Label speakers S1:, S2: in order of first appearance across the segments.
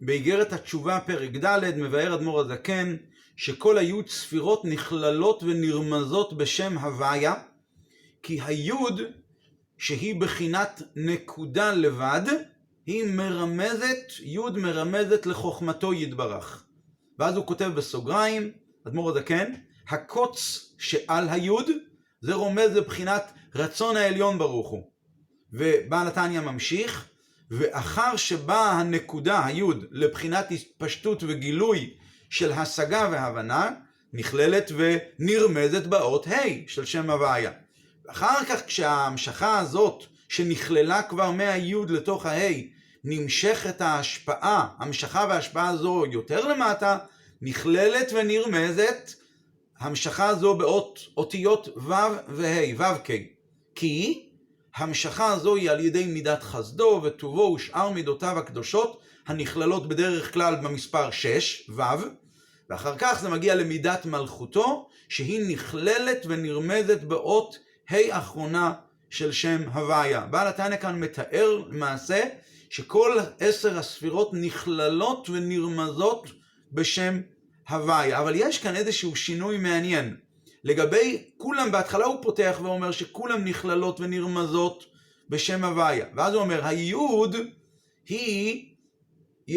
S1: באיגרת התשובה פרק ד' מבאר אדמו"ר הזקן שכל היוד ספירות נכללות ונרמזות בשם הוויה כי היוד שהיא בחינת נקודה לבד היא מרמזת, יוד מרמזת לחוכמתו יתברך. ואז הוא כותב בסוגריים, אדמו"ר הזקן, הקוץ שעל היוד זה רומז לבחינת רצון העליון ברוך הוא. ובעל התניא ממשיך, ואחר שבאה הנקודה, היוד, לבחינת התפשטות וגילוי של השגה והבנה, נכללת ונרמזת באות ה' של שם הוויה. אחר כך כשההמשכה הזאת, שנכללה כבר מהיוד לתוך ה', נמשכת ההשפעה, המשכה וההשפעה הזו יותר למטה, נכללת ונרמזת המשכה זו באות אותיות ו' וה', ו' כ'. כי המשכה הזו היא על ידי מידת חסדו וטובו ושאר מידותיו הקדושות, הנכללות בדרך כלל במספר 6, ו', ואחר כך זה מגיע למידת מלכותו, שהיא נכללת ונרמזת באות ה' אחרונה של שם הוויה. בעל התניא כאן מתאר למעשה שכל עשר הספירות נכללות ונרמזות בשם הוויה. אבל יש כאן איזשהו שינוי מעניין. לגבי כולם, בהתחלה הוא פותח ואומר שכולם נכללות ונרמזות בשם הוויה. ואז הוא אומר, היוד היא,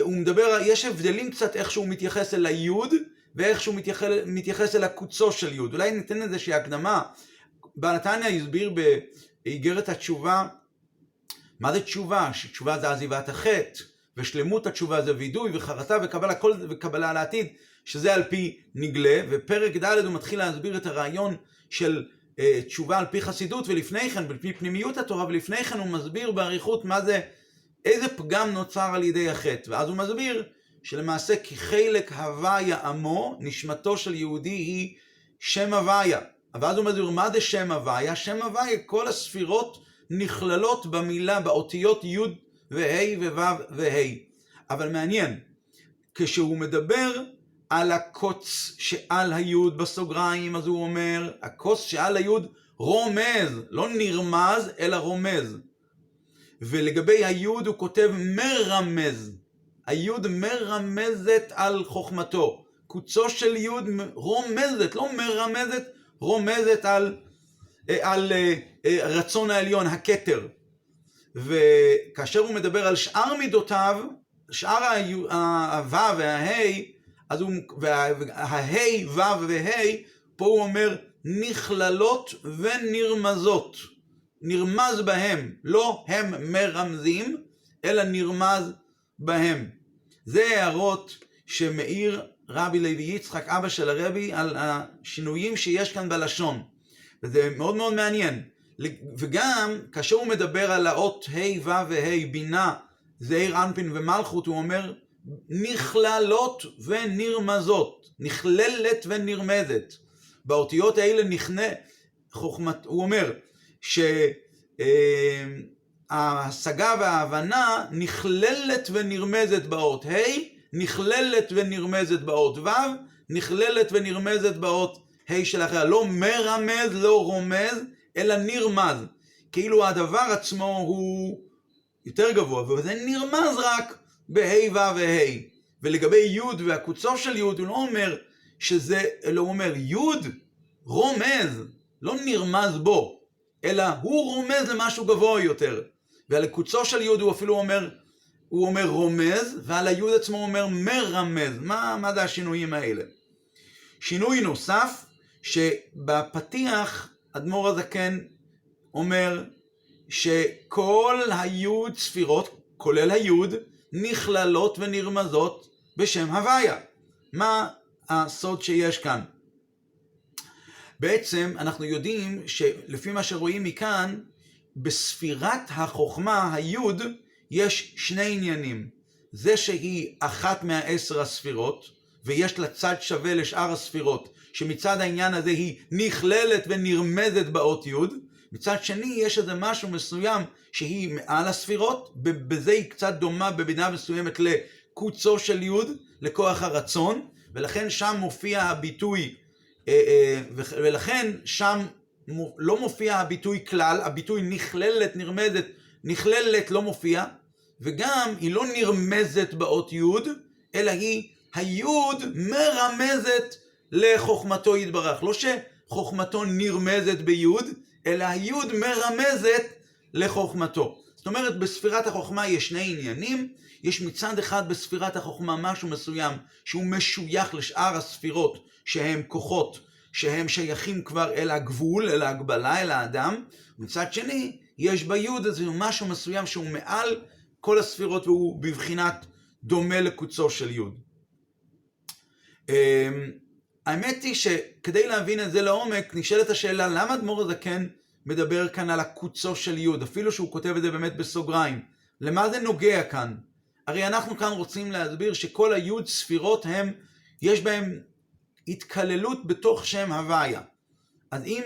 S1: הוא מדבר, יש הבדלים קצת איך שהוא מתייחס אל היוד ואיך שהוא מתייחס, מתייחס אל הקוצו של יוד. אולי ניתן איזושהי הקדמה. בעל התניא הסביר באיגרת התשובה, מה זה תשובה? שתשובה זה עזיבת החטא, ושלמות התשובה זה וידוי וחרטה וקבלה, וקבלה לעתיד. שזה על פי נגלה, ופרק ד' הוא מתחיל להסביר את הרעיון של אה, תשובה על פי חסידות, ולפני כן, על פי פנימיות התורה, ולפני כן הוא מסביר באריכות מה זה, איזה פגם נוצר על ידי החטא. ואז הוא מסביר שלמעשה כחלק הוויה עמו, נשמתו של יהודי היא שם הוויה. ואז הוא מסביר, מה זה שם הוויה? שם הוויה, כל הספירות נכללות במילה, באותיות י' וה' וו' וה'. אבל מעניין, כשהוא מדבר על הקוץ שעל היוד בסוגריים, אז הוא אומר, הקוץ שעל היוד רומז, לא נרמז, אלא רומז. ולגבי היוד הוא כותב מרמז. היוד מרמזת על חוכמתו. קוצו של יוד רומזת, לא מרמזת, רומזת על, על, על אה, אה, רצון העליון, הכתר. וכאשר הוא מדבר על שאר מידותיו, שאר הו' והה', אז הוא, והה', ו' וה', פה הוא אומר נכללות ונרמזות. נרמז בהם, לא הם מרמזים, אלא נרמז בהם. זה הערות שמאיר רבי לוי יצחק, אבא של הרבי, על השינויים שיש כאן בלשון. וזה מאוד מאוד מעניין. וגם, כאשר הוא מדבר על האות ה', ו' וה', בינה, זעיר אנפין ומלכות, הוא אומר נכללות ונרמזות, נכללת ונרמזת. באותיות האלה נכנה, חוכמת, הוא אומר שההשגה וההבנה נכללת ונרמזת באות ה', נכללת ונרמזת באות ו', נכללת ונרמזת באות ה' של אחריה. לא מרמז, לא רומז, אלא נרמז. כאילו הדבר עצמו הוא יותר גבוה, וזה נרמז רק בה' ו' וה'. ולגבי י' והקוצו של י' הוא לא אומר שזה, אלא הוא אומר י' רומז, לא נרמז בו, אלא הוא רומז למשהו גבוה יותר. ועל הקוצו של י' הוא אפילו אומר, הוא אומר רומז, ועל הי' עצמו הוא אומר מרמז. מה, מה זה השינויים האלה? שינוי נוסף, שבפתיח אדמו"ר הזקן אומר שכל הי' ספירות, כולל הי', נכללות ונרמזות בשם הוויה. מה הסוד שיש כאן? בעצם אנחנו יודעים שלפי מה שרואים מכאן, בספירת החוכמה, היוד, יש שני עניינים. זה שהיא אחת מהעשר הספירות, ויש לה צד שווה לשאר הספירות, שמצד העניין הזה היא נכללת ונרמזת באות יוד, מצד שני יש איזה משהו מסוים שהיא מעל הספירות, בזה היא קצת דומה במידה מסוימת לקוצו של יוד, לכוח הרצון, ולכן שם מופיע הביטוי, אה, אה, ולכן שם לא מופיע הביטוי כלל, הביטוי נכללת, נרמזת, נכללת לא מופיע, וגם היא לא נרמזת באות י', אלא היא היוד מרמזת לחוכמתו יתברך. לא שחוכמתו נרמזת ביוד, אלא היוד מרמזת לחוכמתו. זאת אומרת, בספירת החוכמה יש שני עניינים. יש מצד אחד בספירת החוכמה משהו מסוים שהוא משוייך לשאר הספירות שהם כוחות שהם שייכים כבר אל הגבול, אל ההגבלה, אל האדם. מצד שני, יש ביוד איזה משהו מסוים שהוא מעל כל הספירות והוא בבחינת דומה לקוצו של יוד. אמ, האמת היא שכדי להבין את זה לעומק, נשאלת השאלה למה אדמו"ר הזקן מדבר כאן על הקוצו של יוד, אפילו שהוא כותב את זה באמת בסוגריים. למה זה נוגע כאן? הרי אנחנו כאן רוצים להסביר שכל היוד ספירות הם, יש בהם התקללות בתוך שם הוויה. אז אם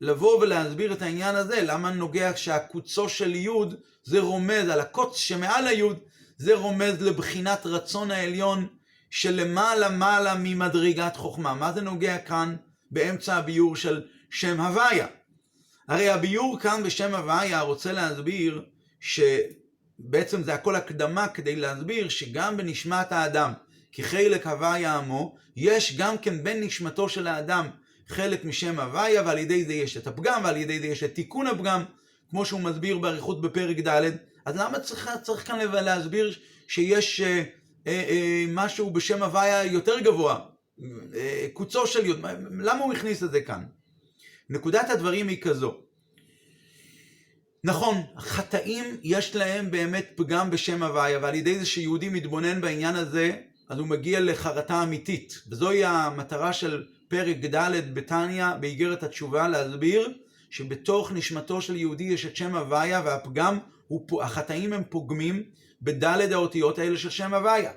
S1: לבוא ולהסביר את העניין הזה, למה נוגע שהקוצו של יוד זה רומז על הקוץ שמעל היוד, זה רומז לבחינת רצון העליון שלמעלה מעלה ממדרגת חוכמה. מה זה נוגע כאן באמצע הביור של שם הוויה? הרי הביור כאן בשם הוויה רוצה להסביר שבעצם זה הכל הקדמה כדי להסביר שגם בנשמת האדם, כחלק הוויה עמו, יש גם כן בין נשמתו של האדם חלק משם הוויה, ועל ידי זה יש את הפגם, ועל ידי זה יש את תיקון הפגם, כמו שהוא מסביר באריכות בפרק ד', אז למה צריך, צריך כאן להסביר שיש אה, אה, אה, משהו בשם הוויה יותר גבוה, אה, קוצו של יוד, למה הוא הכניס את זה כאן? נקודת הדברים היא כזו. נכון, חטאים יש להם באמת פגם בשם הוויה, ועל ידי זה שיהודי מתבונן בעניין הזה, אז הוא מגיע לחרטה אמיתית. וזוהי המטרה של פרק ד' בתניא, באיגרת התשובה, להסביר שבתוך נשמתו של יהודי יש את שם הוויה, והפגם, החטאים הם פוגמים בדלת האותיות האלה של שם הוויה.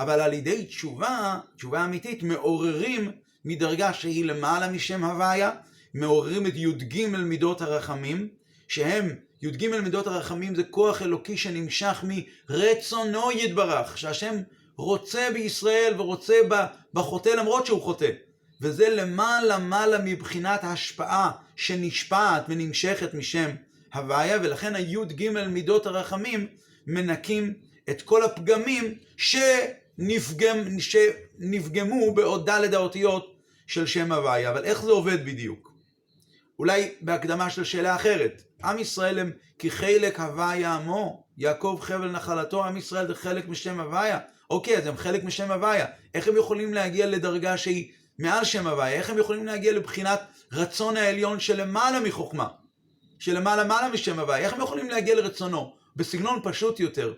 S1: אבל על ידי תשובה, תשובה אמיתית, מעוררים מדרגה שהיא למעלה משם הוויה, מעוררים את י"ג מידות הרחמים, שהם, י"ג מידות הרחמים זה כוח אלוקי שנמשך מרצונו יתברך, שהשם רוצה בישראל ורוצה בחוטא למרות שהוא חוטא. וזה למעלה מעלה מבחינת ההשפעה שנשפעת ונמשכת משם הוויה, ולכן הי"ג מידות הרחמים מנקים את כל הפגמים שנפגם, שנפגמו בעוד ד' האותיות של שם הוויה. אבל איך זה עובד בדיוק? אולי בהקדמה של שאלה אחרת. עם ישראל הם כחלק הוויה עמו, יעקב חבל נחלתו, עם ישראל זה חלק משם הוויה. אוקיי, אז הם חלק משם הוויה. איך הם יכולים להגיע לדרגה שהיא מעל שם הוויה? איך הם יכולים להגיע לבחינת רצון העליון שלמעלה מחוכמה? שלמעלה מעלה משם הוויה? איך הם יכולים להגיע לרצונו? בסגנון פשוט יותר.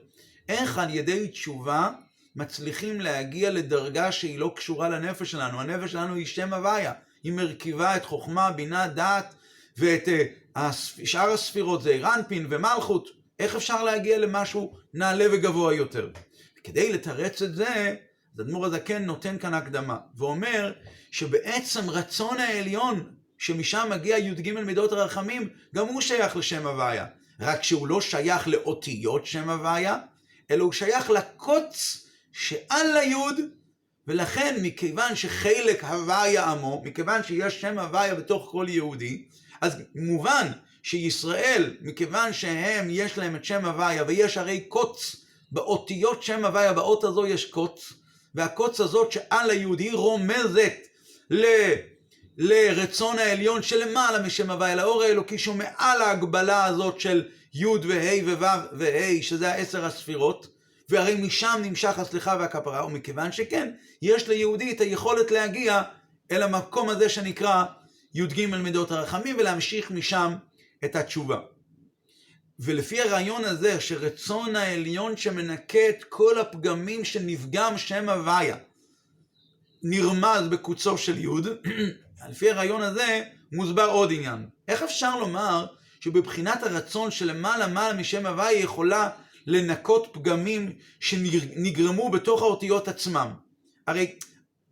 S1: איך על ידי תשובה מצליחים להגיע לדרגה שהיא לא קשורה לנפש שלנו? הנפש שלנו היא שם הוויה. היא מרכיבה את חוכמה, בינה, דעת, ואת uh, שאר הספירות זה אירנפין ומלכות. איך אפשר להגיע למשהו נעלה וגבוה יותר? כדי לתרץ את זה, אדמו"ר הזקן נותן כאן הקדמה, ואומר שבעצם רצון העליון, שמשם מגיע י"ג מידות הרחמים, גם הוא שייך לשם הוויה. רק שהוא לא שייך לאותיות שם הוויה, אלא הוא שייך לקוץ שעל היוד, ולכן מכיוון שחלק הוויה עמו, מכיוון שיש שם הוויה בתוך כל יהודי, אז מובן שישראל, מכיוון שהם, יש להם את שם הוויה, ויש הרי קוץ באותיות שם הוויה, באות הזו יש קוץ, והקוץ הזאת שעל היהודי רומזת ל... לרצון העליון שלמעלה משם הוויה, לאור האלוקי שהוא מעל ההגבלה הזאת של י' וה' וו' וה', שזה העשר הספירות, והרי משם נמשך הסליחה והכפרה, ומכיוון שכן, יש ליהודי את היכולת להגיע אל המקום הזה שנקרא י"ג מידות הרחמים, ולהמשיך משם את התשובה. ולפי הרעיון הזה, שרצון העליון שמנקה את כל הפגמים שנפגם שם הוויה, נרמז בקוצו של יוד, לפי הרעיון הזה מוסבר עוד עניין. איך אפשר לומר שבבחינת הרצון שלמעלה מעלה משם הוויה יכולה לנקות פגמים שנגרמו בתוך האותיות עצמם? הרי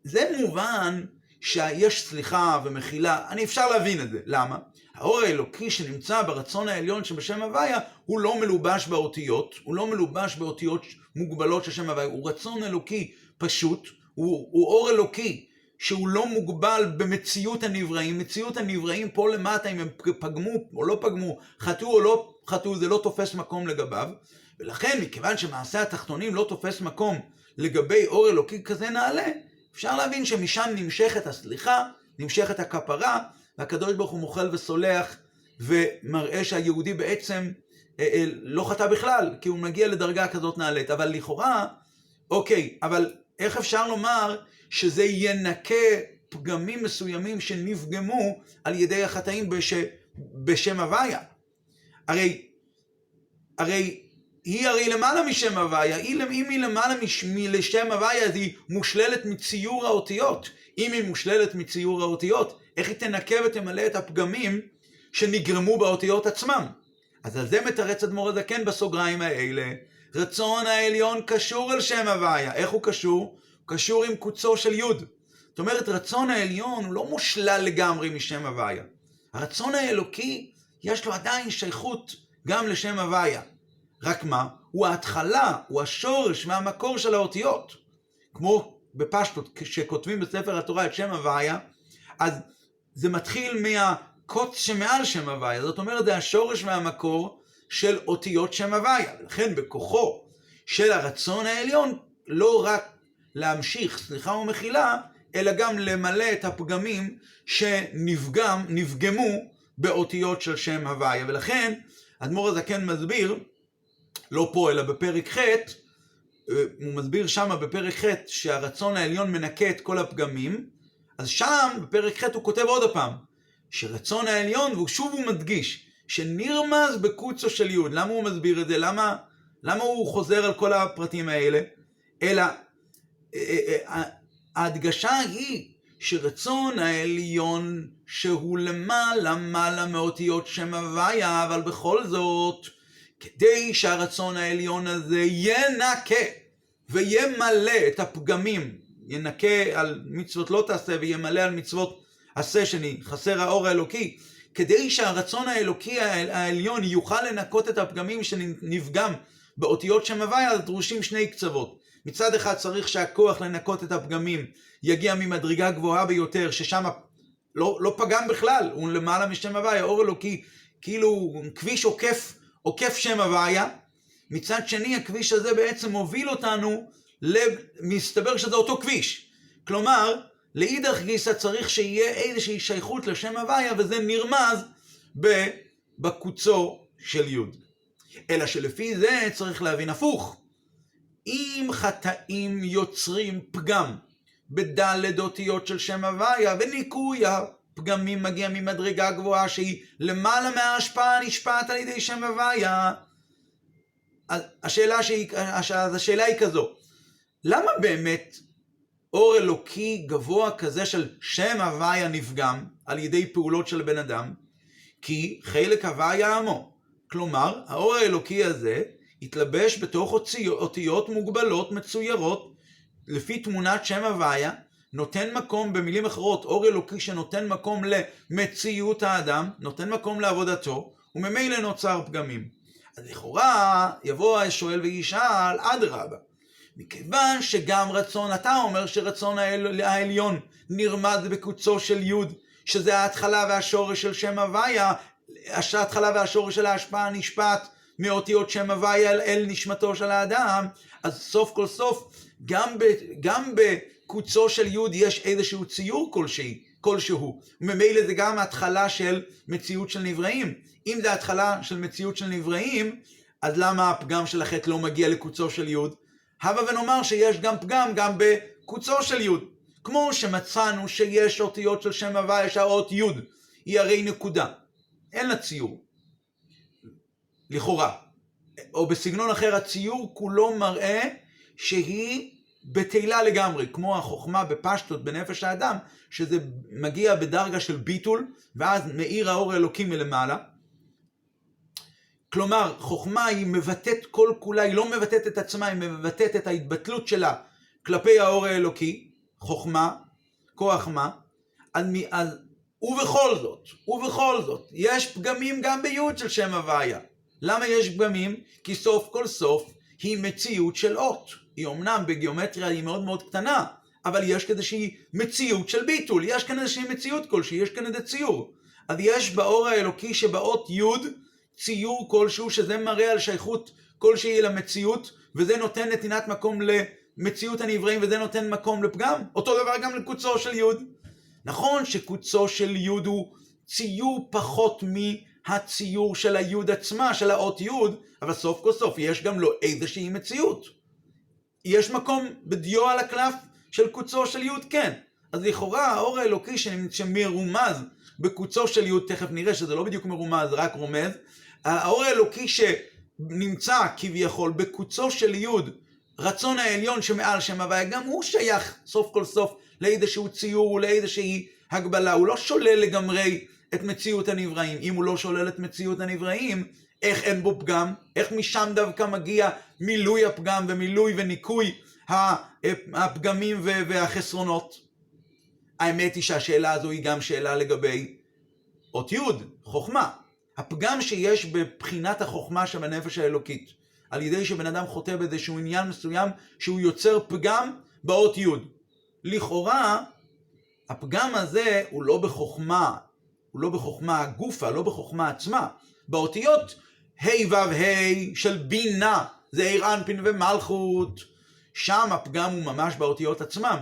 S1: זה מובן שיש סליחה ומחילה, אני אפשר להבין את זה. למה? האור האלוקי שנמצא ברצון העליון שבשם הוויה, הוא לא מלובש באותיות, הוא לא מלובש באותיות מוגבלות של שם הוויה, הוא רצון אלוקי פשוט, הוא, הוא אור אלוקי שהוא לא מוגבל במציאות הנבראים. מציאות הנבראים פה למטה, אם הם פגמו או לא פגמו, חטאו או לא חטאו, זה לא תופס מקום לגביו. ולכן, מכיוון שמעשה התחתונים לא תופס מקום לגבי אור אלוקי כזה נעלה, אפשר להבין שמשם נמשכת הסליחה, נמשכת הכפרה, והקדוש ברוך הוא מוחל וסולח, ומראה שהיהודי בעצם אה, אה, לא חטא בכלל, כי הוא מגיע לדרגה כזאת נעלית. אבל לכאורה, אוקיי, אבל איך אפשר לומר שזה ינקה פגמים מסוימים שנפגמו על ידי החטאים בש... בשם הוויה? הרי, הרי היא הרי למעלה משם הוויה, אם היא למעלה מש... מלשם הוויה אז היא מושללת מציור האותיות. אם היא מושללת מציור האותיות, איך היא תנקה ותמלא את הפגמים שנגרמו באותיות עצמם? אז על זה מתרץ אדמו"ר הזקן בסוגריים האלה. רצון העליון קשור אל שם הוויה. איך הוא קשור? הוא קשור עם קוצו של יוד. זאת אומרת, רצון העליון הוא לא מושלל לגמרי משם הוויה. הרצון האלוקי, יש לו עדיין שייכות גם לשם הוויה. רק מה? הוא ההתחלה, הוא השורש והמקור של האותיות. כמו בפשטות, כשכותבים בספר התורה את שם הוויה, אז זה מתחיל מהקוץ שמעל שם הוויה. זאת אומרת, זה השורש והמקור של אותיות שם הוויה. ולכן בכוחו של הרצון העליון, לא רק להמשיך, סליחה ומחילה, אלא גם למלא את הפגמים שנפגם, נפגמו באותיות של שם הוויה. ולכן, אדמו"ר הזקן מסביר לא פה, אלא בפרק ח', אה, הוא מסביר שמה בפרק ח' שהרצון העליון מנקה את כל הפגמים, אז שם, בפרק ח' הוא כותב עוד פעם, שרצון העליון, ושוב הוא מדגיש, שנרמז בקוצו של יוד. למה הוא מסביר את זה? למה, למה הוא חוזר על כל הפרטים האלה? אלא אה, אה, ההדגשה היא שרצון העליון שהוא למעלה מעלה מאותיות שם הוויה, אבל בכל זאת כדי שהרצון העליון הזה ינקה וימלא את הפגמים, ינקה על מצוות לא תעשה וימלא על מצוות עשה שני, חסר האור האלוקי, כדי שהרצון האלוקי העליון יוכל לנקות את הפגמים שנפגם באותיות שם הוויה, אז דרושים שני קצוות. מצד אחד צריך שהכוח לנקות את הפגמים יגיע ממדרגה גבוהה ביותר, ששם לא, לא פגם בכלל, הוא למעלה משם הוויה, אור אלוקי, כאילו כביש עוקף עוקף שם הוויה, מצד שני הכביש הזה בעצם מוביל אותנו, מסתבר שזה אותו כביש. כלומר, לאידך גיסא צריך שיהיה איזושהי שייכות לשם הוויה, וזה נרמז בקוצו של יוד. אלא שלפי זה צריך להבין הפוך. אם חטאים יוצרים פגם בדלת אותיות של שם הוויה, וניקוי פגמים מגיע ממדרגה גבוהה שהיא למעלה מההשפעה הנשפעת על ידי שם הוויה. השאלה, שהיא, השאלה היא כזו, למה באמת אור אלוקי גבוה כזה של שם הוויה נפגם על ידי פעולות של בן אדם? כי חלק הוויה עמו. כלומר, האור האלוקי הזה התלבש בתוך אותיות מוגבלות מצוירות לפי תמונת שם הוויה, נותן מקום, במילים אחרות, אור אלוקי שנותן מקום למציאות האדם, נותן מקום לעבודתו, וממילא נוצר פגמים. אז לכאורה יבוא השואל וישאל, אדרבה, מכיוון שגם רצון, אתה אומר שרצון האל, העליון נרמז בקוצו של יוד, שזה ההתחלה והשורש של שם הוויה, ההתחלה והשורש של ההשפעה נשפט מאותיות שם הוויה אל, אל נשמתו של האדם, אז סוף כל סוף, גם, ב, גם ב, קוצו של יוד יש איזשהו ציור כלשהי, כלשהו. וממילא זה גם התחלה של מציאות של נבראים. אם זה התחלה של מציאות של נבראים, אז למה הפגם של החטא לא מגיע לקוצו של יוד? הבה ונאמר שיש גם פגם גם בקוצו של יוד. כמו שמצאנו שיש אותיות של שם הוויה, שהאות יוד היא הרי נקודה. אין לה ציור. לכאורה. או בסגנון אחר, הציור כולו מראה שהיא בטלה לגמרי, כמו החוכמה בפשטות בנפש האדם, שזה מגיע בדרגה של ביטול, ואז מאיר האור האלוקי מלמעלה. כלומר, חוכמה היא מבטאת כל כולה, היא לא מבטאת את עצמה, היא מבטאת את ההתבטלות שלה כלפי האור האלוקי, חוכמה, כוח מה, אז, אז ובכל זאת, ובכל זאת, יש פגמים גם ביוד של שם הוויה. למה יש פגמים? כי סוף כל סוף היא מציאות של אות. היא אמנם בגיאומטריה היא מאוד מאוד קטנה, אבל יש כאן איזושהי מציאות של ביטול, יש כאן איזושהי מציאות כלשהי, יש כאן איזה ציור. אז יש באור האלוקי שבאות י' ציור כלשהו שזה מראה על שייכות כלשהי למציאות, וזה נותן נתינת מקום למציאות הנבראים, וזה נותן מקום לפגם. אותו דבר גם לקוצו של יוד. נכון שקוצו של יוד הוא ציור פחות מהציור של היוד עצמה, של האות יוד, אבל סוף כל סוף יש גם לו איזושהי מציאות. יש מקום בדיו על הקלף של קוצו של יוד? כן. אז לכאורה האור האלוקי שמרומז בקוצו של יוד, תכף נראה שזה לא בדיוק מרומז, רק רומז, האור האלוקי שנמצא כביכול בקוצו של יוד, רצון העליון שמעל שם הוויה, גם הוא שייך סוף כל סוף לאיזשהו ציור ולאיזושהי הגבלה, הוא לא שולל לגמרי את מציאות הנבראים. אם הוא לא שולל את מציאות הנבראים, איך אין בו פגם? איך משם דווקא מגיע מילוי הפגם ומילוי וניקוי הפגמים והחסרונות? האמת היא שהשאלה הזו היא גם שאלה לגבי אות י', חוכמה. הפגם שיש בבחינת החוכמה שבנפש האלוקית, על ידי שבן אדם חוטא באיזשהו עניין מסוים שהוא יוצר פגם באות י'. לכאורה, הפגם הזה הוא לא בחוכמה, הוא לא בחוכמה הגופה, לא בחוכמה עצמה. באותיות ה' ו' ה' של בינה, זה עיר אנפין ומלכות, שם הפגם הוא ממש באותיות עצמם.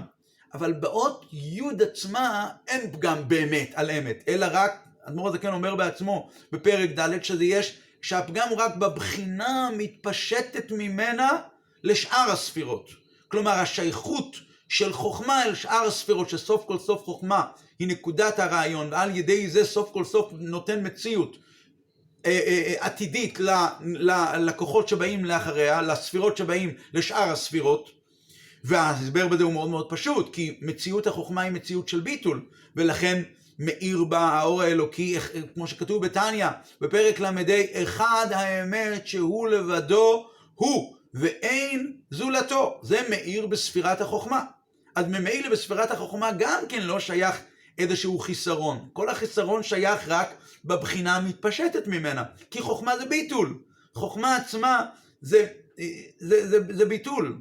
S1: אבל באות י' עצמה אין פגם באמת על אמת, אלא רק, אדמו"ר הזקן אומר בעצמו בפרק ד' שזה יש, שהפגם הוא רק בבחינה המתפשטת ממנה לשאר הספירות. כלומר השייכות של חוכמה אל שאר הספירות, שסוף כל סוף חוכמה היא נקודת הרעיון, ועל ידי זה סוף כל סוף נותן מציאות אה, אה, אה, עתידית ללקוחות שבאים לאחריה, לספירות שבאים לשאר הספירות, וההסבר בזה הוא מאוד מאוד פשוט, כי מציאות החוכמה היא מציאות של ביטול, ולכן מאיר בה האור האלוקי, כמו שכתוב בתניא, בפרק ל"ה, אחד האמת שהוא לבדו הוא, ואין זולתו. זה מאיר בספירת החוכמה. אז ממילא בספירת החוכמה גם כן לא שייך איזשהו חיסרון. כל החיסרון שייך רק בבחינה המתפשטת ממנה, כי חוכמה זה ביטול. חוכמה עצמה זה, זה, זה, זה ביטול.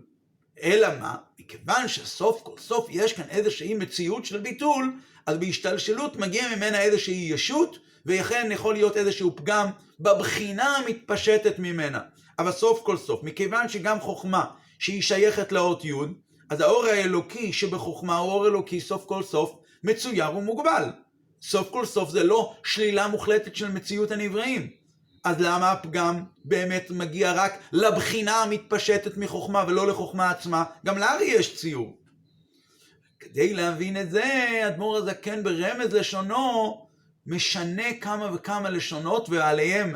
S1: אלא מה? מכיוון שסוף כל סוף יש כאן איזושהי מציאות של ביטול, אז בהשתלשלות מגיע ממנה איזושהי ישות, ולכן יכול להיות איזשהו פגם בבחינה המתפשטת ממנה. אבל סוף כל סוף, מכיוון שגם חוכמה שהיא שייכת לאות י', אז האור האלוקי שבחוכמה הוא אור אלוקי סוף כל סוף מצויר ומוגבל. סוף כל סוף זה לא שלילה מוחלטת של מציאות הנבראים. אז למה הפגם באמת מגיע רק לבחינה המתפשטת מחוכמה ולא לחוכמה עצמה? גם לארי יש ציור. כדי להבין את זה, אדמו"ר הזקן ברמז לשונו משנה כמה וכמה לשונות, ועליהם,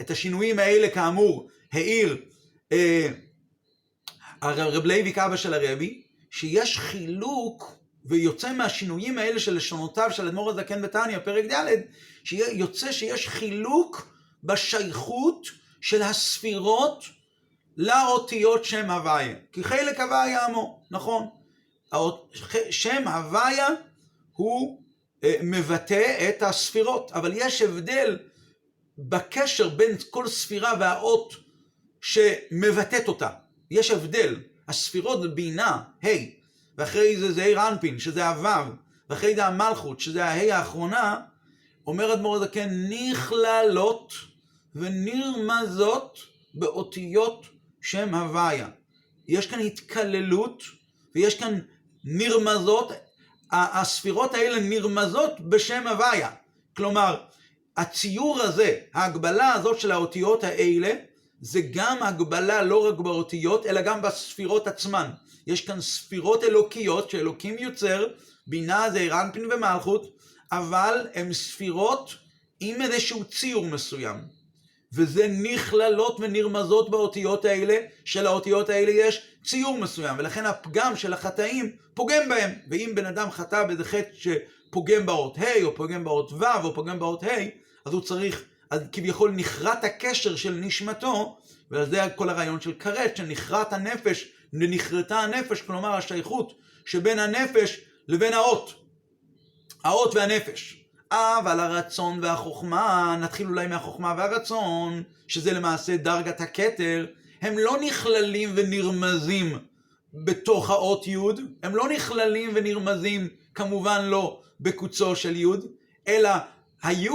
S1: את השינויים האלה כאמור, העיר אה, הרב לייביק אבא של הרבי, שיש חילוק ויוצא מהשינויים האלה של לשונותיו של אדמו"ר הזקן בתניא, פרק ד', שיוצא שיש חילוק בשייכות של הספירות לאותיות שם הוויה. כי חלק הוויה עמו, נכון. שם הוויה הוא אה, מבטא את הספירות, אבל יש הבדל בקשר בין כל ספירה והאות שמבטאת אותה. יש הבדל. הספירות זה בינה, ה', ואחרי זה זה עיר אנפין, שזה הו', ואחרי זה המלכות, שזה הה' האחרונה, אומר אדמו"ר הזקן, נכללות ונרמזות באותיות שם הוויה. יש כאן התקללות ויש כאן נרמזות, הספירות האלה נרמזות בשם הוויה. כלומר, הציור הזה, ההגבלה הזאת של האותיות האלה, זה גם הגבלה לא רק באותיות, אלא גם בספירות עצמן. יש כאן ספירות אלוקיות שאלוקים יוצר, בינה זה רנפין ומלכות, אבל הן ספירות עם איזשהו ציור מסוים. וזה נכללות ונרמזות באותיות האלה, שלאותיות האלה יש ציור מסוים, ולכן הפגם של החטאים פוגם בהם. ואם בן אדם חטא באיזה חטא שפוגם באות ה', או פוגם באות ו', או פוגם באות ה', אז הוא צריך, אז כביכול נכרת הקשר של נשמתו, וזה כל הרעיון של כרת, שנכרת הנפש, ונכרתה הנפש, כלומר השייכות שבין הנפש לבין האות. האות והנפש. אבל הרצון והחוכמה, נתחיל אולי מהחוכמה והרצון, שזה למעשה דרגת הכתר, הם לא נכללים ונרמזים בתוך האות י', הם לא נכללים ונרמזים כמובן לא בקוצו של י', אלא הי'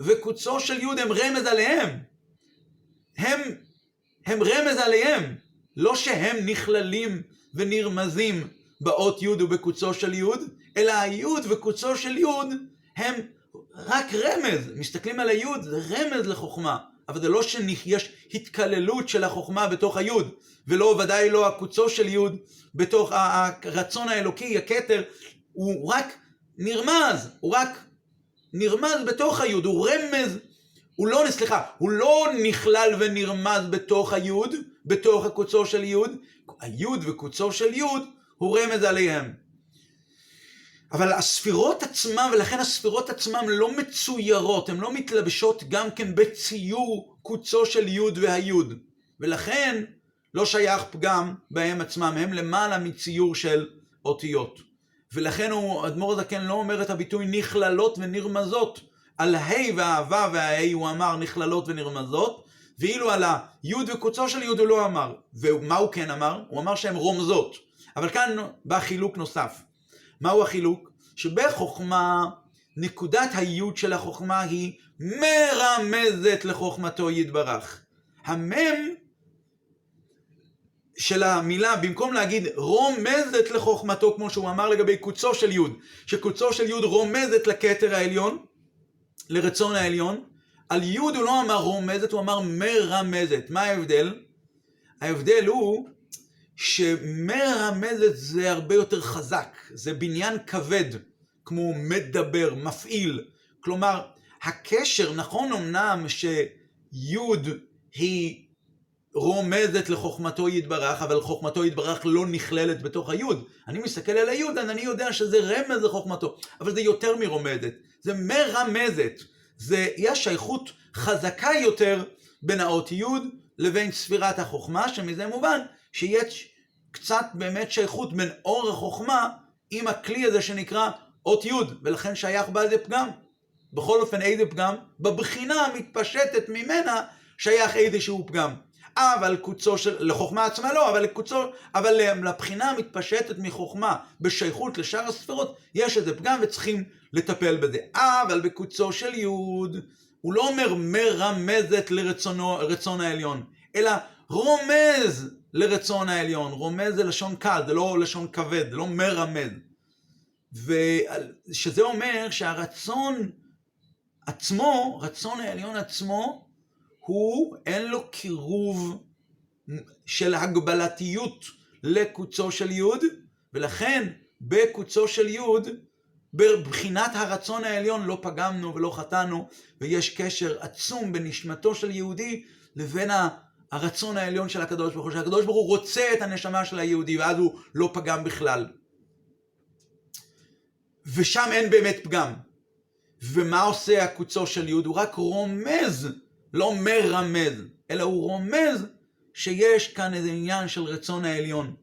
S1: וקוצו של י' הם רמז עליהם. הם, הם רמז עליהם, לא שהם נכללים ונרמזים באות י' ובקוצו של י', אלא הי' וקוצו של י' הם רק רמז, מסתכלים על הי' זה רמז לחוכמה, אבל זה לא שיש התקללות של החוכמה בתוך הי', ולא, ודאי לא הקוצו של י' בתוך הרצון האלוקי, הכתר, הוא רק נרמז, הוא רק נרמז בתוך הי', הוא רמז, הוא לא, סליחה, הוא לא נכלל ונרמז בתוך הי', בתוך הקוצו של י', הי' וקוצו של י' הוא רמז עליהם. אבל הספירות עצמם, ולכן הספירות עצמם לא מצוירות, הן לא מתלבשות גם כן בציור קוצו של י' והי', ולכן לא שייך פגם בהם עצמם, הם למעלה מציור של אותיות. ולכן הוא, אדמו"ר הזקן לא אומר את הביטוי נכללות ונרמזות. על ה' והאהבה והה' הוא אמר נכללות ונרמזות, ואילו על הי' וקוצו של י' הוא לא אמר. ומה הוא כן אמר? הוא אמר שהן רומזות. אבל כאן בא חילוק נוסף. מהו החילוק? שבחוכמה, נקודת היוד של החוכמה היא מרמזת לחוכמתו יתברך. המם של המילה, במקום להגיד רומזת לחוכמתו, כמו שהוא אמר לגבי קוצו של יוד, שקוצו של יוד רומזת לכתר העליון, לרצון העליון, על יוד הוא לא אמר רומזת, הוא אמר מרמזת. מה ההבדל? ההבדל הוא שמרמזת זה הרבה יותר חזק, זה בניין כבד, כמו מדבר, מפעיל. כלומר, הקשר, נכון אמנם שיוד היא רומזת לחוכמתו יתברך, אבל חוכמתו יתברך לא נכללת בתוך היוד. אני מסתכל על היוד, אני יודע שזה רמז לחוכמתו, אבל זה יותר מרומזת, זה מרמזת. זה, יש שייכות חזקה יותר בין האות יוד לבין ספירת החוכמה, שמזה מובן שיש קצת באמת שייכות בין אור החוכמה עם הכלי הזה שנקרא אות יוד, ולכן שייך בה איזה פגם. בכל אופן איזה פגם? בבחינה המתפשטת ממנה שייך איזשהו פגם. אבל קוצו של, לחוכמה עצמה לא, אבל לקוצו, אבל לבחינה המתפשטת מחוכמה בשייכות לשאר הספירות, יש איזה פגם וצריכים לטפל בזה. אבל בקוצו של יוד, הוא לא אומר מרמזת לרצון העליון, אלא רומז לרצון העליון. רומז זה לשון קל, זה לא לשון כבד, זה לא מרמז. ושזה אומר שהרצון עצמו, רצון העליון עצמו, הוא אין לו קירוב של הגבלתיות לקוצו של יוד, ולכן בקוצו של יוד, בבחינת הרצון העליון לא פגמנו ולא חטאנו, ויש קשר עצום בנשמתו של יהודי לבין הרצון העליון של הקדוש ברוך הוא, שהקדוש ברוך הוא רוצה את הנשמה של היהודי, ואז הוא לא פגם בכלל. ושם אין באמת פגם. ומה עושה הקוצו של יהוד? הוא רק רומז לא מרמז, אלא הוא רומז שיש כאן איזה עניין של רצון העליון.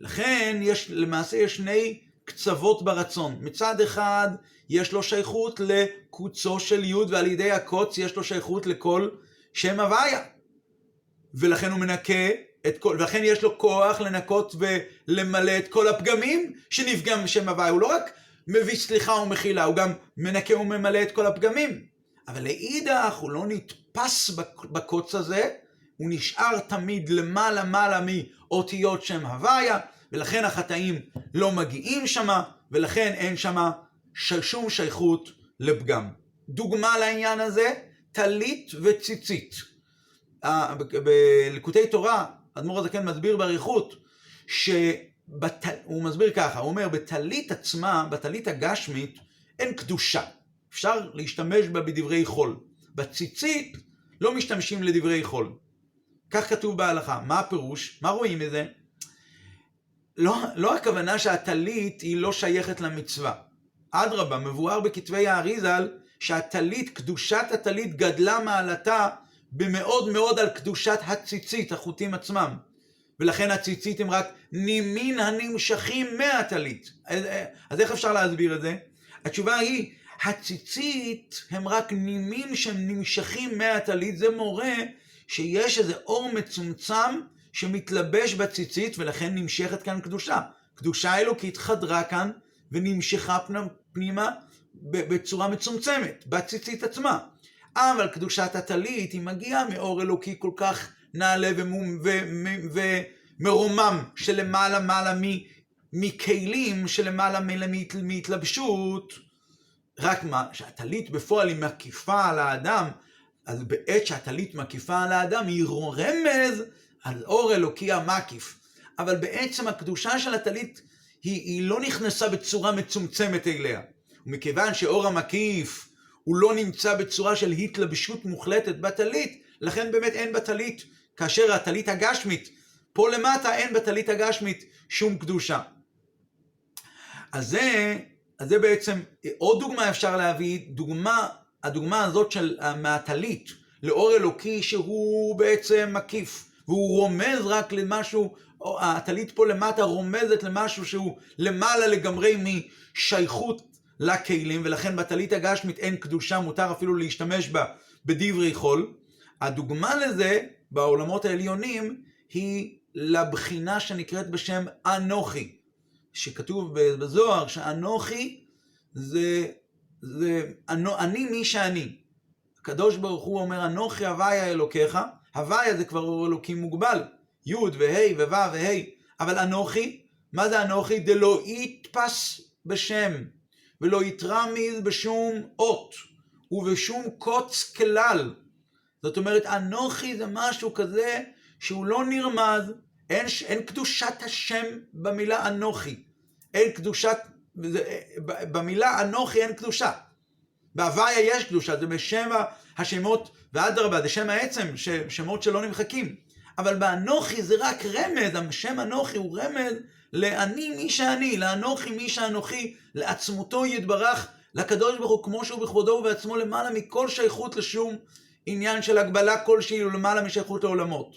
S1: לכן יש, למעשה יש שני קצוות ברצון. מצד אחד יש לו שייכות לקוצו של י' ועל ידי הקוץ יש לו שייכות לכל שם הוויה. ולכן הוא מנקה את כל, ולכן יש לו כוח לנקות ולמלא את כל הפגמים שנפגם בשם הוויה. הוא לא רק מביא סליחה ומחילה, הוא גם מנקה וממלא את כל הפגמים. אבל לאידך הוא לא נתפס בקוץ הזה, הוא נשאר תמיד למעלה מעלה מאותיות שם הוויה, ולכן החטאים לא מגיעים שמה, ולכן אין שמה שום שייכות לפגם. דוגמה לעניין הזה, טלית וציצית. בלקוטי תורה, אדמו"ר הזקן מסביר באריכות, שהוא מסביר ככה, הוא אומר, בטלית עצמה, בטלית הגשמית, אין קדושה. אפשר להשתמש בה בדברי חול. בציצית לא משתמשים לדברי חול. כך כתוב בהלכה. מה הפירוש? מה רואים מזה? לא, לא הכוונה שהטלית היא לא שייכת למצווה. אדרבה, מבואר בכתבי האריזל שהטלית, קדושת הטלית גדלה מעלתה במאוד מאוד על קדושת הציצית, החוטים עצמם. ולכן הציצית הם רק נימין הנמשכים מהטלית. אז איך אפשר להסביר את זה? התשובה היא הציצית הם רק נימים שהם נמשכים מהטלית, זה מורה שיש איזה אור מצומצם שמתלבש בציצית ולכן נמשכת כאן קדושה. קדושה אלוקית חדרה כאן ונמשכה פנימה בצורה מצומצמת, בציצית עצמה. אבל קדושת הטלית היא מגיעה מאור אלוקי כל כך נעלה ומרומם שלמעלה מעלה מכלים שלמעלה מהתלבשות, רק מה, שהטלית בפועל היא מקיפה על האדם, אז בעת שהטלית מקיפה על האדם היא רמז על אור אלוקי המקיף. אבל בעצם הקדושה של הטלית היא, היא לא נכנסה בצורה מצומצמת אליה. ומכיוון שאור המקיף הוא לא נמצא בצורה של התלבשות מוחלטת בטלית, לכן באמת אין בטלית, כאשר הטלית הגשמית, פה למטה אין בטלית הגשמית שום קדושה. אז זה, אז זה בעצם, עוד דוגמה אפשר להביא, דוגמה, הדוגמה הזאת של מהטלית לאור אלוקי שהוא בעצם מקיף, והוא רומז רק למשהו, הטלית פה למטה רומזת למשהו שהוא למעלה לגמרי משייכות לכלים, ולכן בטלית הגשמית אין קדושה, מותר אפילו להשתמש בה בדברי חול. הדוגמה לזה בעולמות העליונים היא לבחינה שנקראת בשם אנוכי, שכתוב בזוהר שאנוכי זה, זה אני מי שאני. הקדוש ברוך הוא אומר אנוכי הוויה אלוקיך, הוויה זה כבר אור אלוקי מוגבל, י' וה' וו' וה', אבל אנוכי, מה זה אנוכי? דלא יתפס בשם. ולא יתרמיז בשום אות ובשום קוץ כלל. זאת אומרת, אנוכי זה משהו כזה שהוא לא נרמז, אין, אין קדושת השם במילה אנוכי. אין קדושת, במילה אנוכי אין קדושה. בהוויה יש קדושה, זה בשם השמות, ואדרבה, זה שם העצם, שמות שלא נמחקים. אבל באנוכי זה רק רמז, השם אנוכי הוא רמז לאני מי שאני, לאנוכי מי שאנוכי, לעצמותו יתברך, לקדוש ברוך הוא כמו שהוא בכבודו ובעצמו למעלה מכל שייכות לשום עניין של הגבלה כלשהי ולמעלה משייכות לעולמות.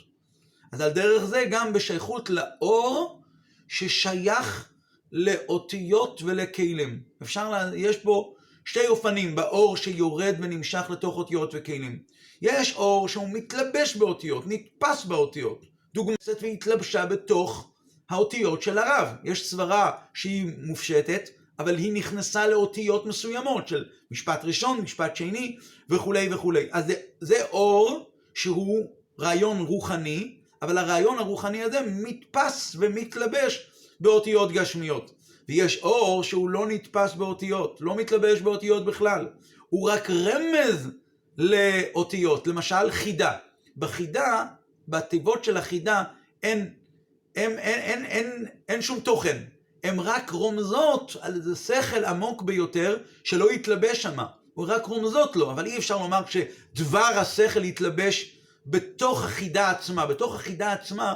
S1: אז על דרך זה גם בשייכות לאור ששייך לאותיות ולכלים. אפשר, לה... יש פה שתי אופנים באור שיורד ונמשך לתוך אותיות וכלים. יש אור שהוא מתלבש באותיות, נתפס באותיות. דוגמא והתלבשה בתוך האותיות של הרב. יש סברה שהיא מופשטת, אבל היא נכנסה לאותיות מסוימות של משפט ראשון, משפט שני וכולי וכולי. אז זה, זה אור שהוא רעיון רוחני, אבל הרעיון הרוחני הזה מתפס ומתלבש באותיות גשמיות. ויש אור שהוא לא נתפס באותיות, לא מתלבש באותיות בכלל. הוא רק רמז לאותיות, למשל חידה. בחידה, בתיבות של החידה, אין הם, אין, אין, אין, אין שום תוכן. הן רק רומזות על איזה שכל עמוק ביותר שלא יתלבש שמה. הוא רק רומזות לו, אבל אי אפשר לומר שדבר השכל יתלבש בתוך החידה עצמה. בתוך החידה עצמה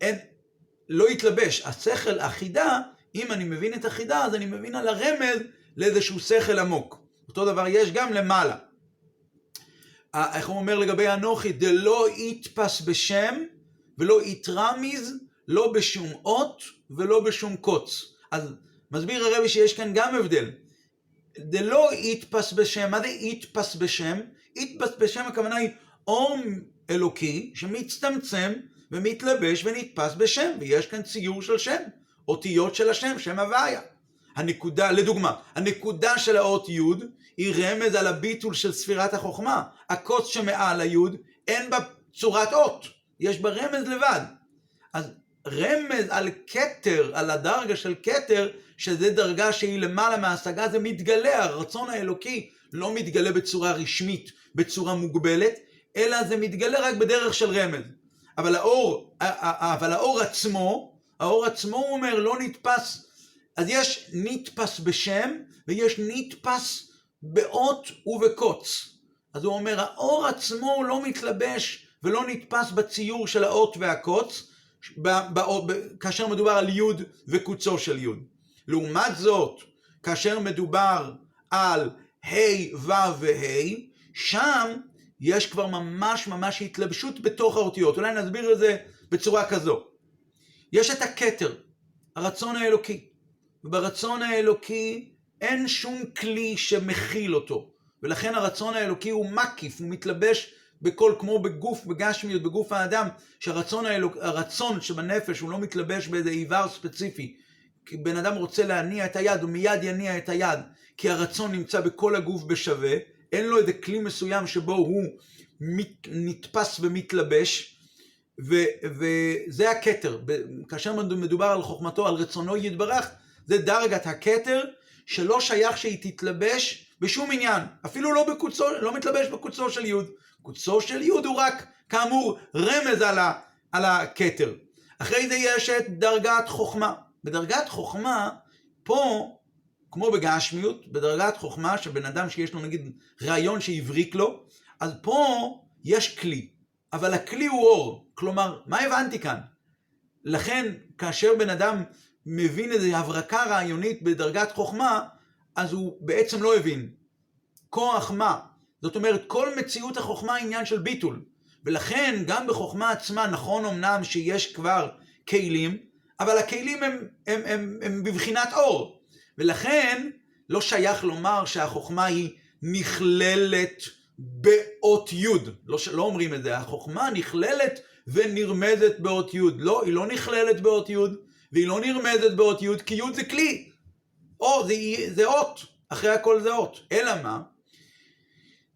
S1: אין, לא יתלבש. השכל, החידה, אם אני מבין את החידה, אז אני מבין על הרמז לאיזשהו שכל עמוק. אותו דבר יש גם למעלה. איך הוא אומר לגבי אנוכי? דלא יתפס בשם ולא יתרמיז לא בשום אות ולא בשום קוץ. אז מסביר הרבי שיש כאן גם הבדל. זה לא יתפס בשם, מה זה יתפס בשם? יתפס בשם הכוונה היא אור אלוקי שמצטמצם ומתלבש ונתפס בשם, ויש כאן ציור של שם, אותיות של השם, שם הוויה. הנקודה, לדוגמה, הנקודה של האות י' היא רמז על הביטול של ספירת החוכמה. הקוץ שמעל הי' אין בה צורת אות, יש בה רמז לבד. אז רמז על כתר, על הדרגה של כתר, שזה דרגה שהיא למעלה מההשגה, זה מתגלה, הרצון האלוקי לא מתגלה בצורה רשמית, בצורה מוגבלת, אלא זה מתגלה רק בדרך של רמז. אבל האור, אבל האור עצמו, האור עצמו הוא אומר לא נתפס, אז יש נתפס בשם ויש נתפס באות ובקוץ. אז הוא אומר האור עצמו לא מתלבש ולא נתפס בציור של האות והקוץ, כאשר מדובר על י' וקוצו של י'. לעומת זאת, כאשר מדובר על ה', ו' וה', שם יש כבר ממש ממש התלבשות בתוך האותיות. אולי נסביר את זה בצורה כזו. יש את הכתר, הרצון האלוקי. וברצון האלוקי אין שום כלי שמכיל אותו. ולכן הרצון האלוקי הוא מקיף, הוא מתלבש בכל, כמו בגוף, בגשמיות, בגוף האדם, שהרצון האלוק, הרצון שבנפש הוא לא מתלבש באיזה איבר ספציפי. כי בן אדם רוצה להניע את היד, הוא מיד יניע את היד, כי הרצון נמצא בכל הגוף בשווה, אין לו איזה כלי מסוים שבו הוא מת, נתפס ומתלבש, וזה הכתר. כאשר מדובר על חוכמתו, על רצונו יתברך, זה דרגת הכתר, שלא שייך שהיא תתלבש בשום עניין. אפילו לא בקוצו, לא מתלבש בקוצו של יוד. קוצו של יוד הוא רק, כאמור, רמז על, על הכתר. אחרי זה יש את דרגת חוכמה. בדרגת חוכמה, פה, כמו בגשמיות, בדרגת חוכמה, שבן אדם שיש לו נגיד רעיון שהבריק לו, אז פה יש כלי, אבל הכלי הוא אור. כלומר, מה הבנתי כאן? לכן, כאשר בן אדם מבין איזו הברקה רעיונית בדרגת חוכמה, אז הוא בעצם לא הבין. כוח מה? זאת אומרת, כל מציאות החוכמה היא עניין של ביטול. ולכן, גם בחוכמה עצמה, נכון אמנם שיש כבר כלים, אבל הכלים הם, הם, הם, הם בבחינת אור. ולכן, לא שייך לומר שהחוכמה היא נכללת באות י', לא, לא אומרים את זה, החוכמה נכללת ונרמזת באות י', לא, היא לא נכללת באות י', והיא לא נרמזת באות י', כי י' זה כלי, או זה, זה אות, אחרי הכל זה אות, אלא מה?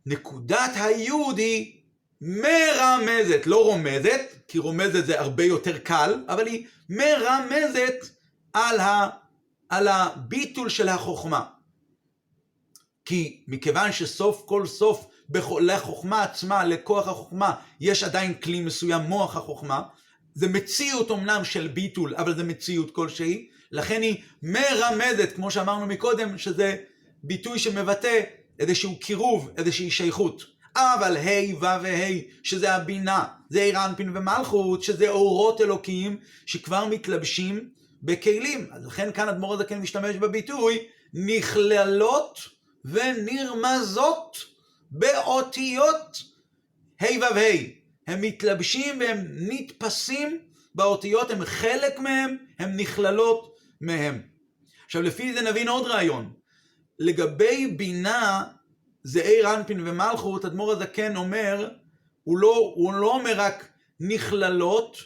S1: נקודת היוד היא מרמזת, לא רומזת, כי רומזת זה הרבה יותר קל, אבל היא מרמזת על, ה, על הביטול של החוכמה. כי מכיוון שסוף כל סוף לחוכמה עצמה, לכוח החוכמה, יש עדיין כלי מסוים, מוח החוכמה, זה מציאות אומנם של ביטול, אבל זה מציאות כלשהי, לכן היא מרמזת, כמו שאמרנו מקודם, שזה ביטוי שמבטא איזשהו קירוב, איזושהי שייכות. אבל ה' ו' וה', שזה הבינה, זה אירנפין ומלכות, שזה אורות אלוקיים שכבר מתלבשים בכלים. אז לכן כאן אדמו"ר הזקן משתמש בביטוי נכללות ונרמזות באותיות ה' ו' ה'. הם מתלבשים והם נתפסים באותיות, הם חלק מהם, הם נכללות מהם. עכשיו לפי זה נבין עוד רעיון. לגבי בינה, זה עיר אנפין ומלכות, אדמו"ר הזקן אומר, הוא לא, הוא לא אומר רק נכללות,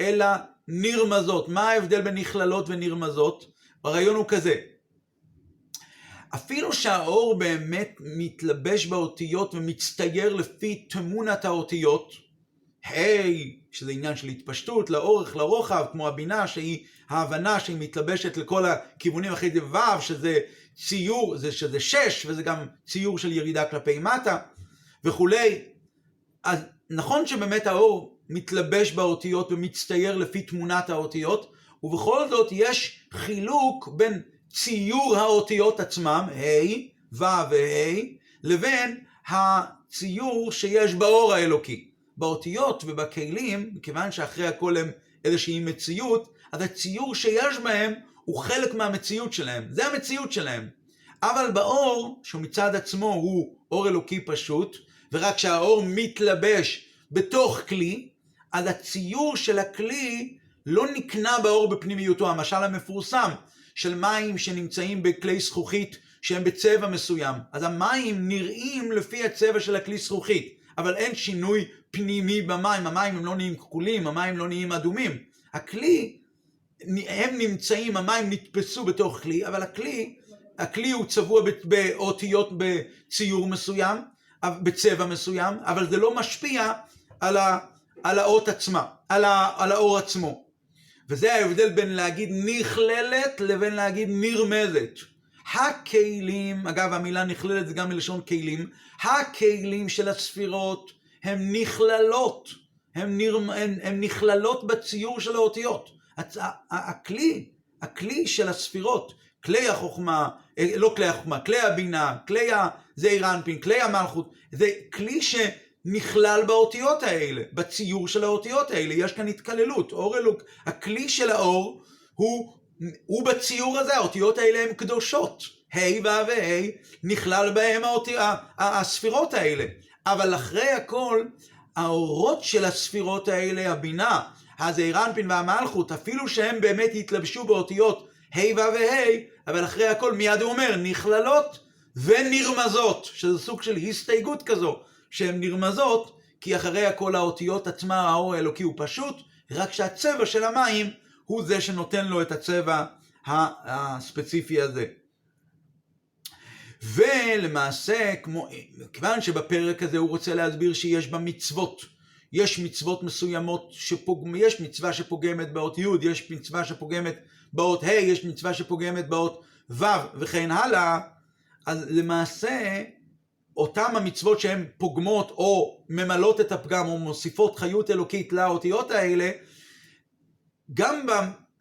S1: אלא נרמזות. מה ההבדל בין נכללות ונרמזות? הרעיון הוא כזה, אפילו שהאור באמת מתלבש באותיות ומצטייר לפי תמונת האותיות, ה', hey, שזה עניין של התפשטות, לאורך, לרוחב, כמו הבינה, שהיא ההבנה שהיא מתלבשת לכל הכיוונים, אחרי זה ו', שזה ציור, זה, שזה שש, וזה גם ציור של ירידה כלפי מטה, וכולי. אז נכון שבאמת האור מתלבש באותיות ומצטייר לפי תמונת האותיות, ובכל זאת יש חילוק בין ציור האותיות עצמם, ה', ו' וה', לבין הציור שיש באור האלוקי. באותיות ובכלים, מכיוון שאחרי הכל הם איזושהי מציאות, אז הציור שיש בהם הוא חלק מהמציאות שלהם. זה המציאות שלהם. אבל באור, שהוא מצד עצמו הוא אור אלוקי פשוט, ורק שהאור מתלבש בתוך כלי, אז הציור של הכלי לא נקנה באור בפנימיותו. המשל המפורסם, של מים שנמצאים בכלי זכוכית שהם בצבע מסוים. אז המים נראים לפי הצבע של הכלי זכוכית, אבל אין שינוי פנימי במים, המים הם לא נהיים כחולים, המים לא נהיים אדומים. הכלי, הם נמצאים, המים נתפסו בתוך כלי, אבל הכלי, הכלי הוא צבוע באותיות בציור מסוים, בצבע מסוים, אבל זה לא משפיע על, ה, על האות עצמה, על, ה, על האור עצמו. וזה ההבדל בין להגיד נכללת לבין להגיד נרמזת. הכלים, אגב המילה נכללת זה גם מלשון כלים, הכלים של הספירות הם נכללות, הם, נרמ, נכללות בציור של האותיות. הצ... הכלי, הכלי של הספירות, כלי החוכמה, אה, לא כלי החוכמה, כלי הבינה, כלי הזעיר אנפין, כלי המלכות, זה כלי ש... נכלל באותיות האלה, בציור של האותיות האלה, יש כאן התקללות, אור אלוק, הכלי של האור הוא, הוא בציור הזה, האותיות האלה הן קדושות, ה' ו' וה' נכלל בהם האותי, הספירות האלה, אבל אחרי הכל, האורות של הספירות האלה, הבינה, הזעירנפין והמלכות, אפילו שהם באמת התלבשו באותיות ה' ו' וה', אבל אחרי הכל מיד הוא אומר, נכללות ונרמזות, שזה סוג של הסתייגות כזו. שהן נרמזות, כי אחרי הכל האותיות עצמה, האור האלוקי הוא פשוט, רק שהצבע של המים הוא זה שנותן לו את הצבע הספציפי הזה. ולמעשה, כמו, כיוון שבפרק הזה הוא רוצה להסביר שיש בה מצוות, יש מצוות מסוימות, שפוג... יש מצווה שפוגמת באות י', יש מצווה שפוגמת באות ה', יש מצווה שפוגמת באות ו' וכן הלאה, אז למעשה אותם המצוות שהן פוגמות או ממלאות את הפגם או מוסיפות חיות אלוקית לאותיות האלה, גם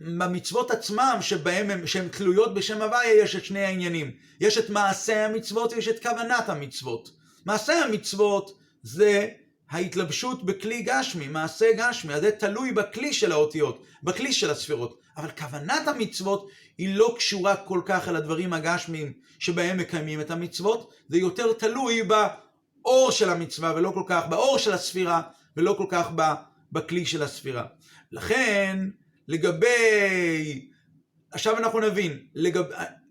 S1: במצוות עצמם שבהם שהן תלויות בשם הוויה יש את שני העניינים. יש את מעשה המצוות ויש את כוונת המצוות. מעשה המצוות זה ההתלבשות בכלי גשמי, מעשה גשמי, אז זה תלוי בכלי של האותיות, בכלי של הספירות. אבל כוונת המצוות היא לא קשורה כל כך אל הדברים הגשמיים שבהם מקיימים את המצוות, זה יותר תלוי באור של המצווה ולא כל כך, באור של הספירה ולא כל כך בכלי של הספירה. לכן, לגבי... עכשיו אנחנו נבין, לגב...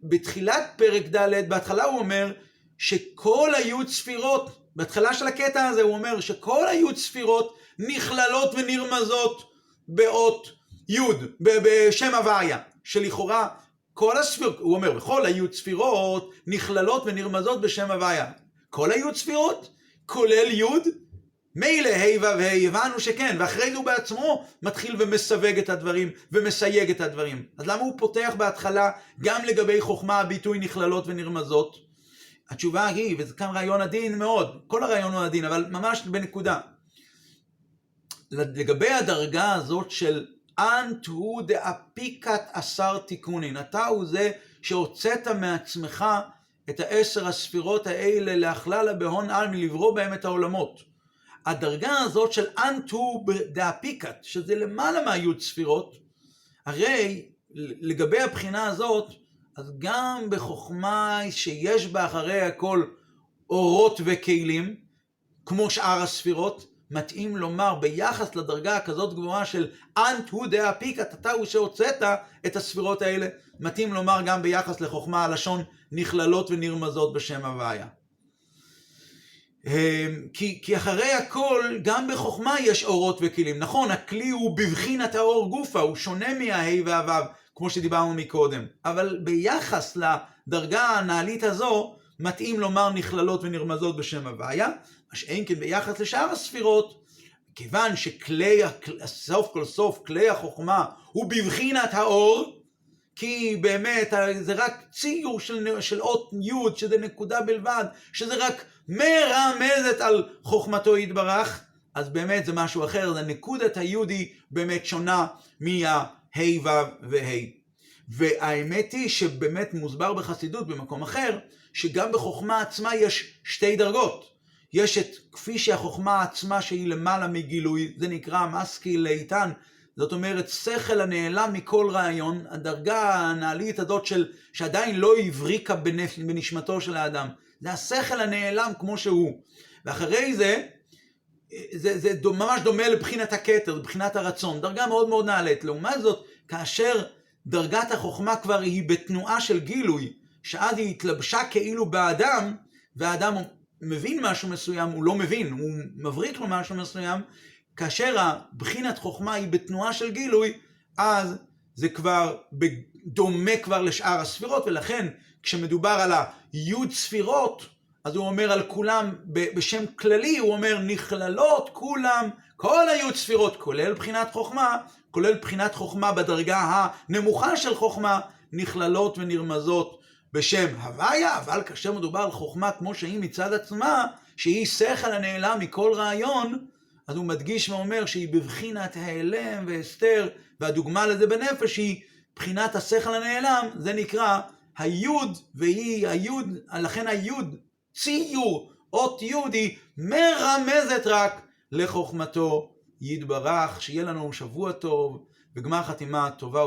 S1: בתחילת פרק ד', בהתחלה הוא אומר שכל היו ספירות. בהתחלה של הקטע הזה הוא אומר שכל היוד ספירות נכללות ונרמזות באות יוד, בשם הוויה, שלכאורה כל הספירות, הוא אומר, בכל היוד ספירות נכללות ונרמזות בשם הוויה. כל היוד ספירות, כולל יוד, מילא ה' ו' ה', הבנו שכן, ואחרי זה הוא בעצמו מתחיל ומסווג את הדברים ומסייג את הדברים. אז למה הוא פותח בהתחלה גם לגבי חוכמה הביטוי נכללות ונרמזות? התשובה היא, וזה כאן רעיון עדין מאוד, כל הרעיון הוא עדין, אבל ממש בנקודה. לגבי הדרגה הזאת של אנט הוא דאפיקת עשר תיקונין, אתה הוא זה שהוצאת מעצמך את העשר הספירות האלה להכללה בהון על מלברוא בהם את העולמות. הדרגה הזאת של אנט הוא דאפיקת, שזה למעלה מהיוד ספירות, הרי לגבי הבחינה הזאת, אז גם בחוכמה שיש בה אחרי הכל אורות וכלים, כמו שאר הספירות, מתאים לומר ביחס לדרגה הכזאת גבוהה של אנט הוא דעה פיקה, אתה הוא שהוצאת את הספירות האלה, מתאים לומר גם ביחס לחוכמה הלשון נכללות ונרמזות בשם הוויה. אמ, כי, כי אחרי הכל, גם בחוכמה יש אורות וכלים. נכון, הכלי הוא בבחינת האור גופה, הוא שונה מהה' והו', כמו שדיברנו מקודם. אבל ביחס לדרגה הנעלית הזו, מתאים לומר נכללות ונרמזות בשם הוויה, מה שאין כן ביחס לשאר הספירות, כיוון שכלי, סוף כל סוף, כלי החוכמה הוא בבחינת האור, כי באמת זה רק ציור של, של אות י' שזה נקודה בלבד, שזה רק מרמזת על חוכמתו יתברך, אז באמת זה משהו אחר, זה נקודת היודי באמת שונה מה... ה' ו' וה'. והאמת היא שבאמת מוסבר בחסידות במקום אחר, שגם בחוכמה עצמה יש שתי דרגות. יש את כפי שהחוכמה עצמה שהיא למעלה מגילוי, זה נקרא משכיל לאיתן, זאת אומרת שכל הנעלם מכל רעיון, הדרגה הנעלית הזאת של, שעדיין לא הבריקה בנשמתו של האדם, זה השכל הנעלם כמו שהוא. ואחרי זה, זה, זה ממש דומה לבחינת הכתר, לבחינת הרצון, דרגה מאוד מאוד נעלית. לעומת זאת, כאשר דרגת החוכמה כבר היא בתנועה של גילוי, שאז היא התלבשה כאילו באדם, והאדם מבין משהו מסוים, הוא לא מבין, הוא מבריק לו משהו מסוים, כאשר הבחינת חוכמה היא בתנועה של גילוי, אז זה כבר דומה כבר לשאר הספירות, ולכן כשמדובר על היוד ספירות, אז הוא אומר על כולם, בשם כללי, הוא אומר נכללות כולם, כל היוד ספירות, כולל בחינת חוכמה, כולל בחינת חוכמה בדרגה הנמוכה של חוכמה, נכללות ונרמזות בשם הוויה, אבל כאשר מדובר על חוכמה כמו שהיא מצד עצמה, שהיא שכל הנעלם מכל רעיון, אז הוא מדגיש ואומר שהיא בבחינת ההלם והסתר, והדוגמה לזה בנפש היא בחינת השכל הנעלם, זה נקרא היוד, והיא היוד, לכן היוד ציור, אות יהודי, מרמזת רק לחוכמתו יתברך, שיהיה לנו שבוע טוב וגמר חתימה טובה.